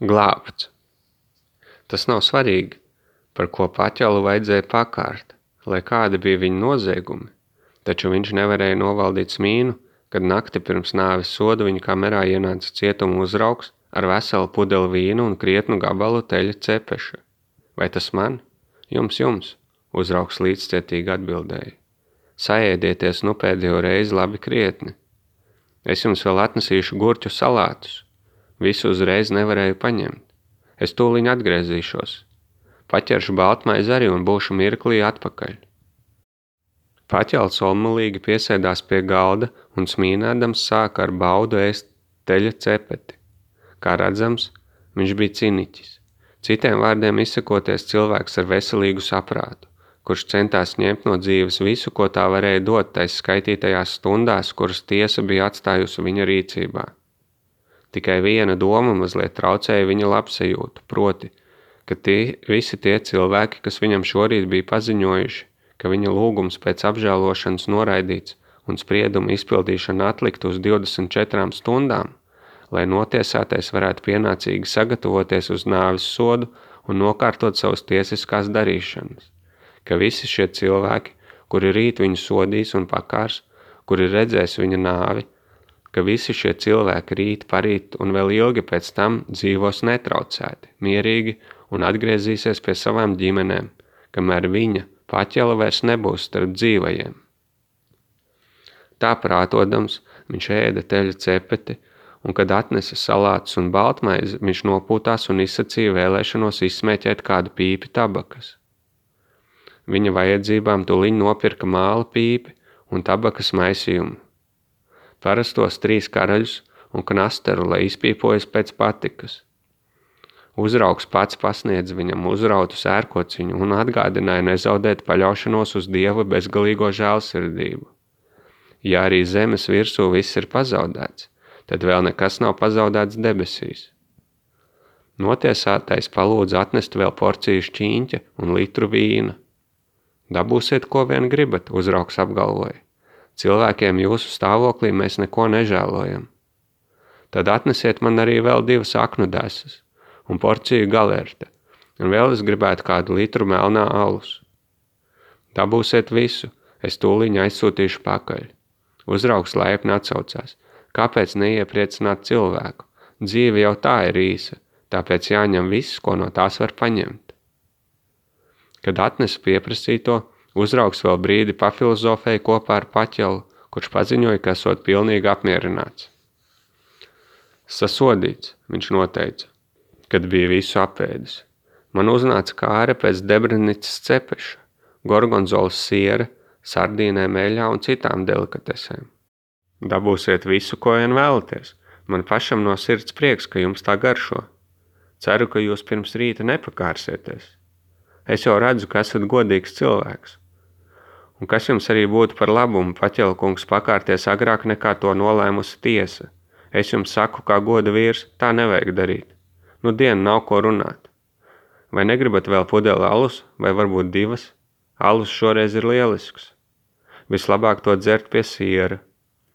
glābts. Tas nav svarīgi, par ko paķelu vajadzēja pakārt, lai kādi bija viņa noziegumi, taču viņš nevarēja novaldīt smīnu, kad nakti pirms nāves soda viņa kamerā ienāca cietuma uzraugs ar veselu pudeli vīnu un krietnu gabalu teļa cepeša. Vai tas man? Jums, jums, uzraugs līdzcietīgi atbildēja. Saēdieties nu pēdējo reizi labi krietni. Es jums vēl atnesīšu gurķu salātus. Visu uzreiz nevarēju paņemt. Es tūliņ atgriezīšos. Paķeršu baltmaizi arī un būšu mirklī atpakaļ. Paķels omulīgi piesēdās pie galda un smīnēdams sāka ar baudu ēst teļa cepeti. Kā redzams, viņš bija ciniķis. Citiem vārdiem izsakoties cilvēks ar veselīgu saprātu, kurš centās ņemt no dzīves visu, ko tā varēja dot tais skaitītajās stundās, kuras tiesa bija atstājusi viņa rīcībā. Tikai viena doma mazliet traucēja viņa labsajūtu, proti, ka tie visi tie cilvēki, kas viņam šorīt bija paziņojuši, ka viņa lūgums pēc apžēlošanas noraidīts un sprieduma izpildīšana atlikt uz 24 stundām, lai notiesātais varētu pienācīgi sagatavoties uz nāvis sodu un nokārtot savas tiesiskās darīšanas, ka visi šie cilvēki, kuri rīt viņu sodīs un pakārs, kuri redzēs viņa nāvi, ka visi šie cilvēki rīt, parīt un vēl ilgi pēc tam dzīvos netraucēti, mierīgi un atgriezīsies pie savām ģimenēm, kamēr viņa paķela vairs nebūs starp dzīvajiem. Tā prātodams, viņš ēda teļa cepeti, un, kad atnesa salātus un baltmaizi, viņš nopūtās un izsacīja vēlēšanos izsmēķēt kādu pīpi tabakas. Viņa vajadzībām tuliņ nopirka māla pīpi un tabakas maisījumu. Parastos trīs karaļus un knasteru, lai izpīpojas pēc patikas. Uzraugs pats pasniedz viņam uzrautu sērkociņu un atgādināja nezaudēt paļaušanos uz Dieva bezgalīgo žēlsirdību. Ja arī zemes virsū viss ir pazaudēts, tad vēl nekas nav pazaudēts debesīs. Notiesātais palūdza atnest vēl porciju šķīņķa un litru vīna. Dabūsiet, ko vien gribat, uzrauks apgalvoja. Cilvēkiem jūsu stāvoklī mēs neko nežēlojam. Tad atnesiet man arī vēl divas aknu desas un porciju galērta, un vēl es gribētu kādu litru melnā alus. Dabūsiet visu, es tūliņ aizsūtīšu pakaļ. Uzraugs laipni atsaucās – Kāpēc neiepriecināt cilvēku? Dzīve jau tā ir īsa, tāpēc jāņem viss, ko no tās var paņemt. Kad atnesa pieprasīto, uzraugs vēl brīdi pafilozofēja kopā ar paķelu, kurš paziņoja, ka esot pilnīgi apmierināts. Sasodīts, viņš noteica, kad bija visu apēdis. Man uznāca kāre pēc Debrinicas cepeša, gorgonzolas siera, sardīnēm eļā un citām delikatesēm. Dabūsiet visu, ko vien vēlaties. Man pašam no sirds prieks, ka jums tā garšo. Ceru, ka jūs pirms rīta nepakārsieties. Es jau redzu, ka esat godīgs cilvēks. Un kas jums arī būtu par labumu, paķelkungs pakārties agrāk nekā to nolēmusi tiesa. Es jums saku, kā goda vīrs, tā nevajag darīt. Nu dienu nav ko runāt. Vai negribat vēl pudeli alus, vai varbūt divas? Alus šoreiz ir lielisks. Vislabāk to dzert pie siera.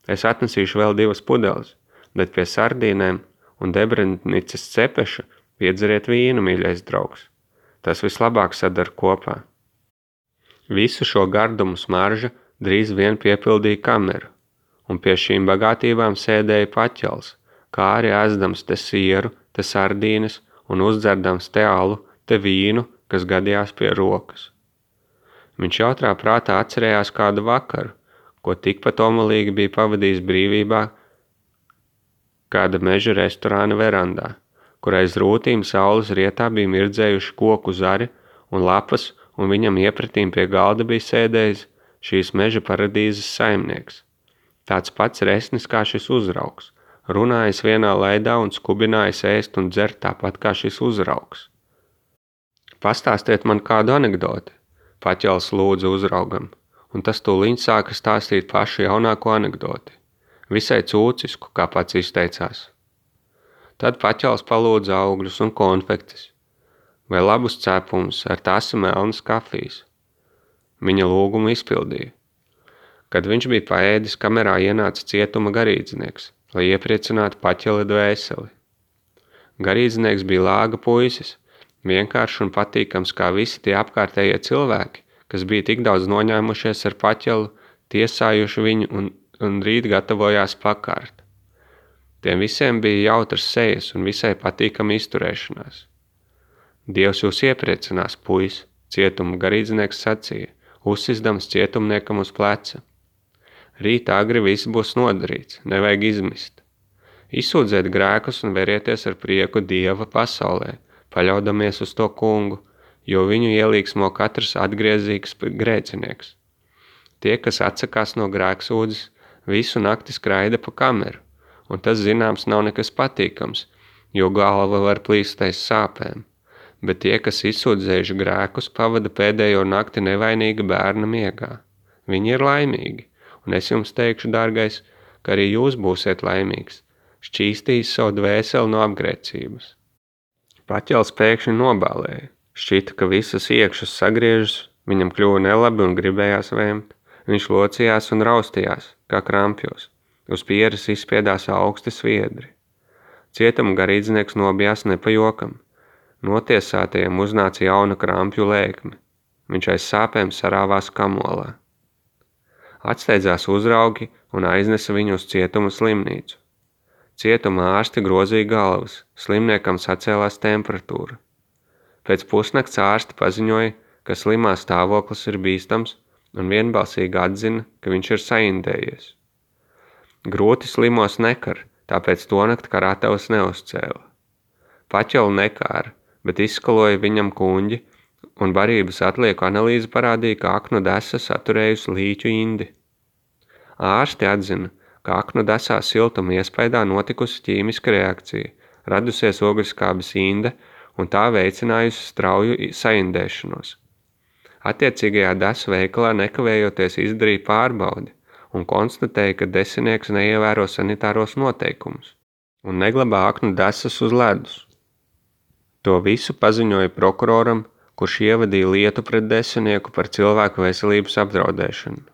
Es atnesīšu vēl divas pudeles, bet pie sardīnēm un debrenicas cepeša piedzeriet vīnu, mīļais draugs. Tas vislabāk sadar kopā. Visu šo gardumu smarža drīz vien piepildīja kameru, un pie šīm bagātībām sēdēja paķels, kā arī ēzdams te sieru, te sardīnes un uzdzerdams te alu, te vīnu, kas gadījās pie rokas. Viņš jautrā prātā atcerējās kādu vakaru, ko tikpat omulīgi bija pavadījis brīvībā kāda meža restorāna verandā, kur aiz rūtīm saules rietā bija mirdzējuši koku zari un lapas, un viņam iepratīm pie galda bija sēdējis šīs meža paradīzes saimnieks. Tāds pats resnis kā šis uzraugs, runājis vienā laidā un skubinājis ēst un dzert tāpat kā šis uzraugs. Pastāstiet man kādu anekdoti, paķels lūdzu uzraugam un tas tūliņ sāka stāstīt pašu jaunāko anekdoti, visai cūcisku, kā pats izteicās. Tad paķels palūdza augļus un konfektes, vai labus cepumus ar tasi melnas kafijas. Viņa lūgumu izpildīja. Kad viņš bija paēdis, kamerā ienāca cietuma garīdznieks, lai iepriecinātu paķeli dvēseli. Garīdznieks bija lāga puisis, vienkāršs un patīkams kā visi tie apkārtējie cilvēki, kas bija tik daudz noņēmušies ar paķelu, tiesājuši viņu un, un rīt gatavojās pakārt. Tiem visiem bija jautras sejas un visai patīkama izturēšanās. Dievs jūs iepriecinās, puis, cietuma garīdznieks sacīja, uzsisdams cietumniekam uz pleca. Rīt agri viss būs nodarīts, nevajag izmist. Izsūdziet grēkus un verieties ar prieku Dieva pasaulē, paļaudamies uz to kungu, jo viņu ielīgsmo katrs atgriezīgs grēcinieks. Tie, kas atsakās no grēksūdzes, visu nakti skraida pa kameru, un tas zināms nav nekas patīkams, jo galva var plīst aiz sāpēm bet tie, kas izsūdzējuši grēkus, pavada pēdējo nakti nevainīga bērna miegā. Viņi ir laimīgi, un es jums teikšu, dārgais, ka arī jūs būsiet laimīgs, šķīstīs savu dvēseli no apgrēcības. Paķels pēkšņi nobālēja, šķita, ka visas iekšas sagriežas, viņam kļuva nelabi un gribējās vēmt. Viņš locījās un raustījās, kā krampjos. Uz pieres izspiedās augsti sviedri. Cietuma garīdznieks nobijās nepajokam, Notiesātajam uznāca jauna krampju lēkme. Viņš aiz sāpēm sarāvās kamolā. Atsteidzās uzraugi un aiznesa viņu uz cietuma slimnīcu. Cietuma ārsti grozīja galvas, slimniekam sacēlās temperatūra. Pēc pusnakts ārsti paziņoja, ka slimā stāvoklis ir bīstams un vienbalsīgi atzina, ka viņš ir saindējies. Grūti slimos nekar, tāpēc to nakt karatavas neuzcēla. Paķelu nekāra, bet izskaloja viņam kuņģi, un barības atlieku analīze parādīja, ka aknu desa saturējusi līķu indi. Ārsti atzina, ka aknu desā siltuma iespējā notikusi ķīmiska reakcija, radusies ogļskābes inde un tā veicinājusi strauju saindēšanos. Attiecīgajā desu veikalā nekavējoties izdarīja pārbaudi un konstatēja, ka desinieks neievēro sanitāros noteikumus un neglabā aknu desas uz ledus. To visu paziņoja prokuroram, kurš ievadīja lietu pret desinieku par cilvēku veselības apdraudēšanu.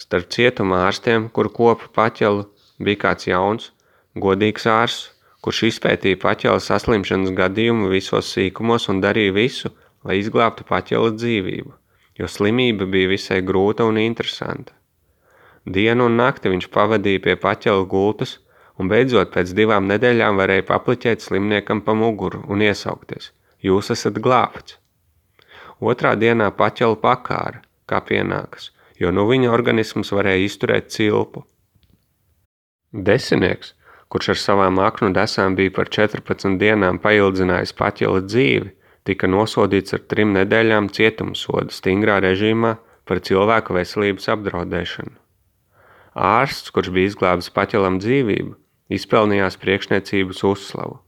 Starp cietuma ārstiem, kur kopa paķelu, bija kāds jauns, godīgs ārsts, kurš izpētīja paķela saslimšanas gadījumu visos sīkumos un darīja visu, lai izglābtu paķela dzīvību, jo slimība bija visai grūta un interesanta. Dienu un nakti viņš pavadīja pie paķela gultas un beidzot pēc divām nedēļām varēja papliķēt slimniekam pa muguru un iesaukties: Jūs esat glābts! Otrā dienā paķela pakāra, kā pienākas, jo nu viņa organisms varēja izturēt cilpu. Desinieks, kurš ar savām aknu desām bija par 14 dienām paildzinājis paķela dzīvi, tika nosodīts ar trim nedēļām cietumsoda stingrā režīmā par cilvēku veselības apdraudēšanu. Ārsts, kurš bija izglābis paķelam dzīvību, izpelnījās priekšniecības uzslavu.